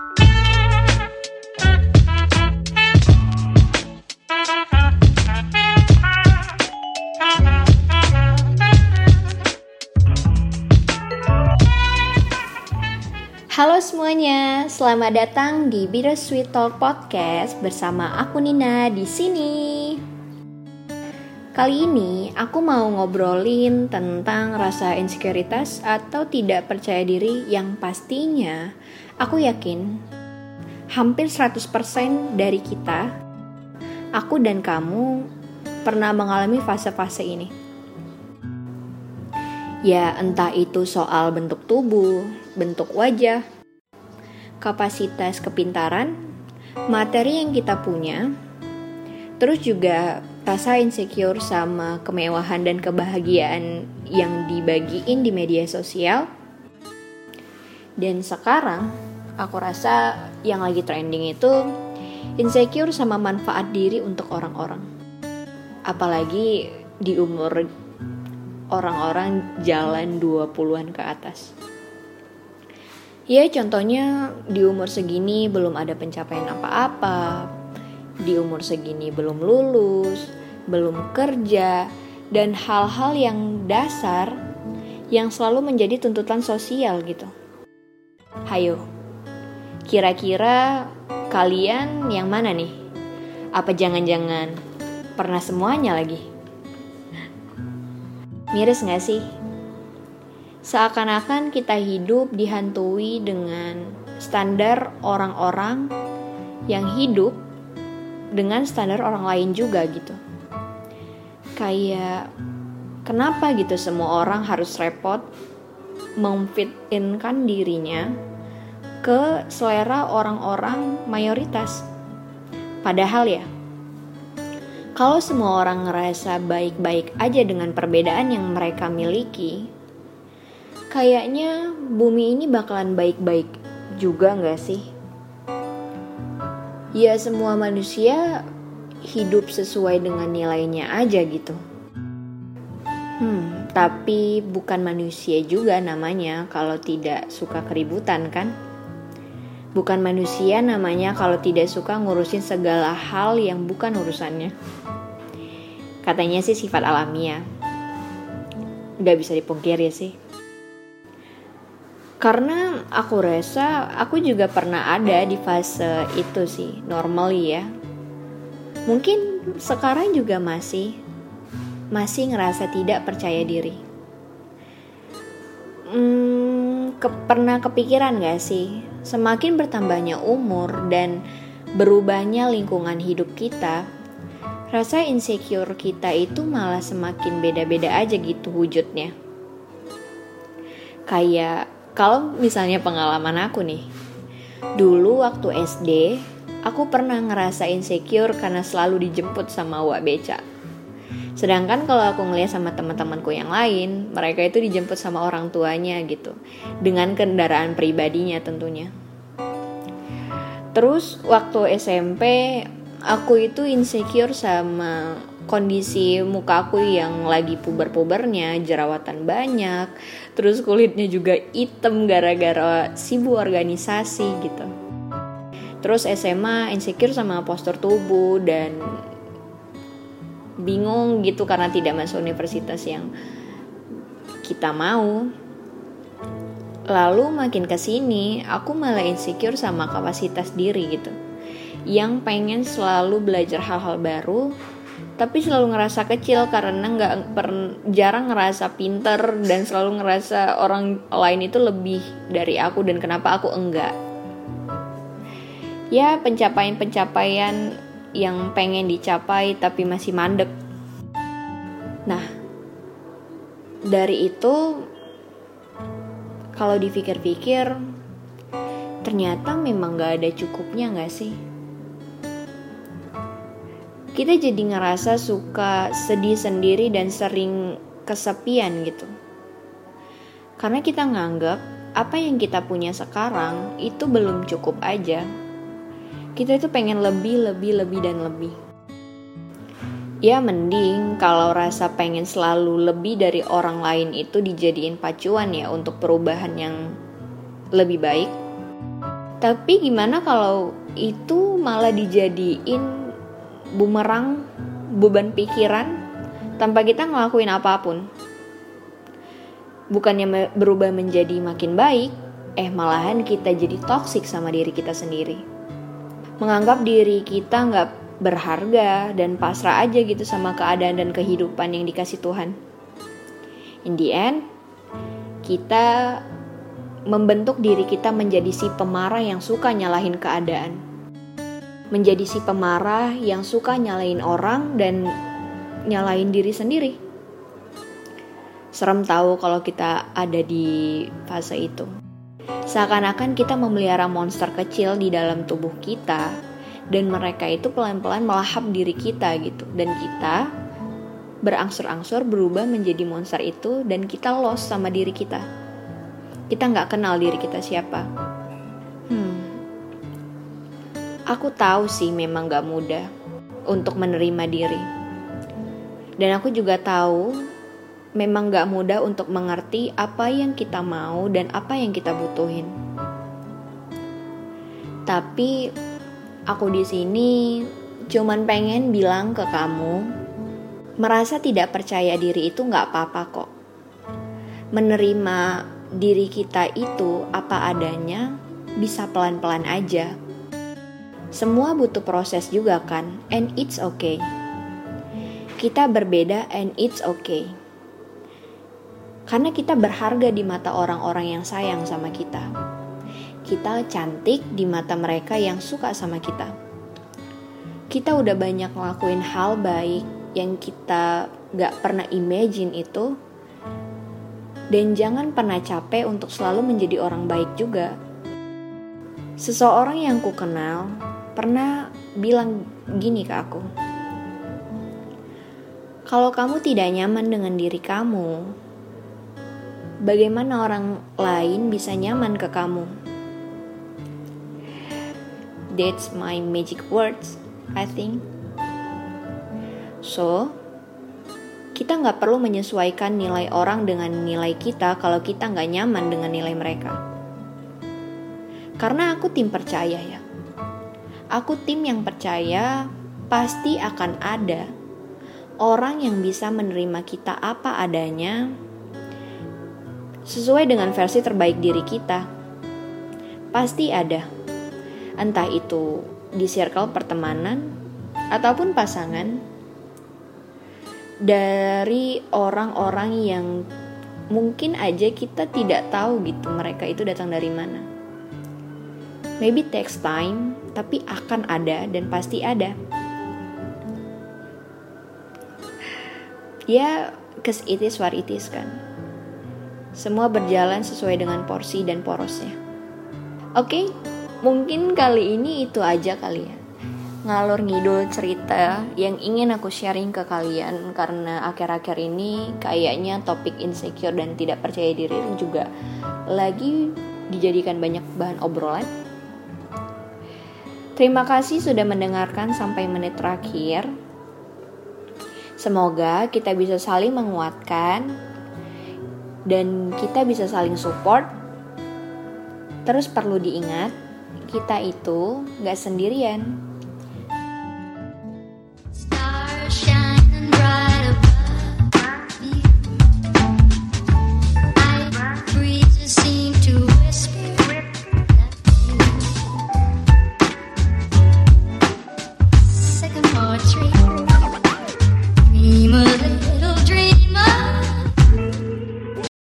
Halo semuanya, selamat datang di Bittersweet Talk Podcast bersama aku Nina di sini. Kali ini aku mau ngobrolin tentang rasa insekuritas atau tidak percaya diri yang pastinya aku yakin hampir 100% dari kita, aku dan kamu pernah mengalami fase-fase ini. Ya, entah itu soal bentuk tubuh, bentuk wajah, kapasitas kepintaran, materi yang kita punya, terus juga rasa insecure sama kemewahan dan kebahagiaan yang dibagiin di media sosial. Dan sekarang aku rasa yang lagi trending itu insecure sama manfaat diri untuk orang-orang. Apalagi di umur orang-orang jalan 20-an ke atas. Ya contohnya di umur segini belum ada pencapaian apa-apa, di umur segini belum lulus, belum kerja, dan hal-hal yang dasar yang selalu menjadi tuntutan sosial gitu. Hayo, kira-kira kalian yang mana nih? Apa jangan-jangan pernah semuanya lagi? Miris gak sih? Seakan-akan kita hidup dihantui dengan standar orang-orang yang hidup dengan standar orang lain juga gitu. Kayak kenapa gitu semua orang harus repot memfitinkan dirinya ke selera orang-orang mayoritas. Padahal ya, kalau semua orang ngerasa baik-baik aja dengan perbedaan yang mereka miliki, kayaknya bumi ini bakalan baik-baik juga gak sih? Ya semua manusia hidup sesuai dengan nilainya aja gitu. Hmm, tapi bukan manusia juga namanya kalau tidak suka keributan kan? Bukan manusia namanya kalau tidak suka ngurusin segala hal yang bukan urusannya. Katanya sih sifat alamiah. Gak bisa dipungkiri sih. Karena aku rasa aku juga pernah ada di fase itu sih, normally ya. Mungkin sekarang juga masih masih ngerasa tidak percaya diri. Hmm, ke, pernah kepikiran gak sih semakin bertambahnya umur dan berubahnya lingkungan hidup kita, rasa insecure kita itu malah semakin beda-beda aja gitu wujudnya. Kayak kalau misalnya pengalaman aku nih, dulu waktu SD, aku pernah ngerasa insecure karena selalu dijemput sama Wak Beca. Sedangkan kalau aku ngeliat sama teman-temanku yang lain, mereka itu dijemput sama orang tuanya gitu, dengan kendaraan pribadinya tentunya. Terus waktu SMP aku itu insecure sama kondisi muka aku yang lagi puber-pubernya, jerawatan banyak, terus kulitnya juga hitam gara-gara sibuk organisasi gitu. Terus SMA insecure sama postur tubuh dan bingung gitu karena tidak masuk universitas yang kita mau. Lalu makin ke sini aku malah insecure sama kapasitas diri gitu Yang pengen selalu belajar hal-hal baru Tapi selalu ngerasa kecil karena nggak jarang ngerasa pinter Dan selalu ngerasa orang lain itu lebih dari aku dan kenapa aku enggak Ya pencapaian-pencapaian yang pengen dicapai tapi masih mandek Nah dari itu kalau dipikir-pikir ternyata memang gak ada cukupnya gak sih? Kita jadi ngerasa suka sedih sendiri dan sering kesepian gitu. Karena kita nganggap apa yang kita punya sekarang itu belum cukup aja. Kita itu pengen lebih, lebih, lebih, dan lebih. Ya mending kalau rasa pengen selalu lebih dari orang lain itu dijadiin pacuan ya untuk perubahan yang lebih baik. Tapi gimana kalau itu malah dijadiin bumerang beban pikiran tanpa kita ngelakuin apa pun? Bukannya berubah menjadi makin baik, eh malahan kita jadi toksik sama diri kita sendiri. Menganggap diri kita nggak berharga dan pasrah aja gitu sama keadaan dan kehidupan yang dikasih Tuhan. In the end, kita membentuk diri kita menjadi si pemarah yang suka nyalahin keadaan. Menjadi si pemarah yang suka nyalain orang dan nyalain diri sendiri. Serem tahu kalau kita ada di fase itu. Seakan-akan kita memelihara monster kecil di dalam tubuh kita dan mereka itu pelan-pelan melahap diri kita gitu dan kita berangsur-angsur berubah menjadi monster itu dan kita lost sama diri kita. Kita nggak kenal diri kita siapa. Hmm. Aku tahu sih memang gak mudah untuk menerima diri. Dan aku juga tahu memang gak mudah untuk mengerti apa yang kita mau dan apa yang kita butuhin. Tapi aku di sini cuman pengen bilang ke kamu, merasa tidak percaya diri itu nggak apa-apa kok. Menerima diri kita itu apa adanya bisa pelan-pelan aja. Semua butuh proses juga kan, and it's okay. Kita berbeda and it's okay. Karena kita berharga di mata orang-orang yang sayang sama kita. Kita cantik di mata mereka yang suka sama kita. Kita udah banyak ngelakuin hal baik yang kita gak pernah imagine itu. Dan jangan pernah capek untuk selalu menjadi orang baik juga. Seseorang yang ku kenal pernah bilang gini ke aku. Kalau kamu tidak nyaman dengan diri kamu, bagaimana orang lain bisa nyaman ke kamu? That's my magic words, I think. So, kita nggak perlu menyesuaikan nilai orang dengan nilai kita kalau kita nggak nyaman dengan nilai mereka. Karena aku tim percaya ya. Aku tim yang percaya pasti akan ada orang yang bisa menerima kita apa adanya sesuai dengan versi terbaik diri kita. Pasti ada. Entah itu di circle pertemanan ataupun pasangan dari orang-orang yang mungkin aja kita tidak tahu gitu mereka itu datang dari mana. Maybe takes time, tapi akan ada dan pasti ada. Ya, cause it is what it is kan. Semua berjalan sesuai dengan porsi dan porosnya. Oke, mungkin kali ini itu aja kali ya. Ngalur ngidul cerita yang ingin aku sharing ke kalian karena akhir-akhir ini kayaknya topik insecure dan tidak percaya diri juga lagi dijadikan banyak bahan obrolan. Terima kasih sudah mendengarkan sampai menit terakhir. Semoga kita bisa saling menguatkan dan kita bisa saling support. Terus perlu diingat, kita itu gak sendirian.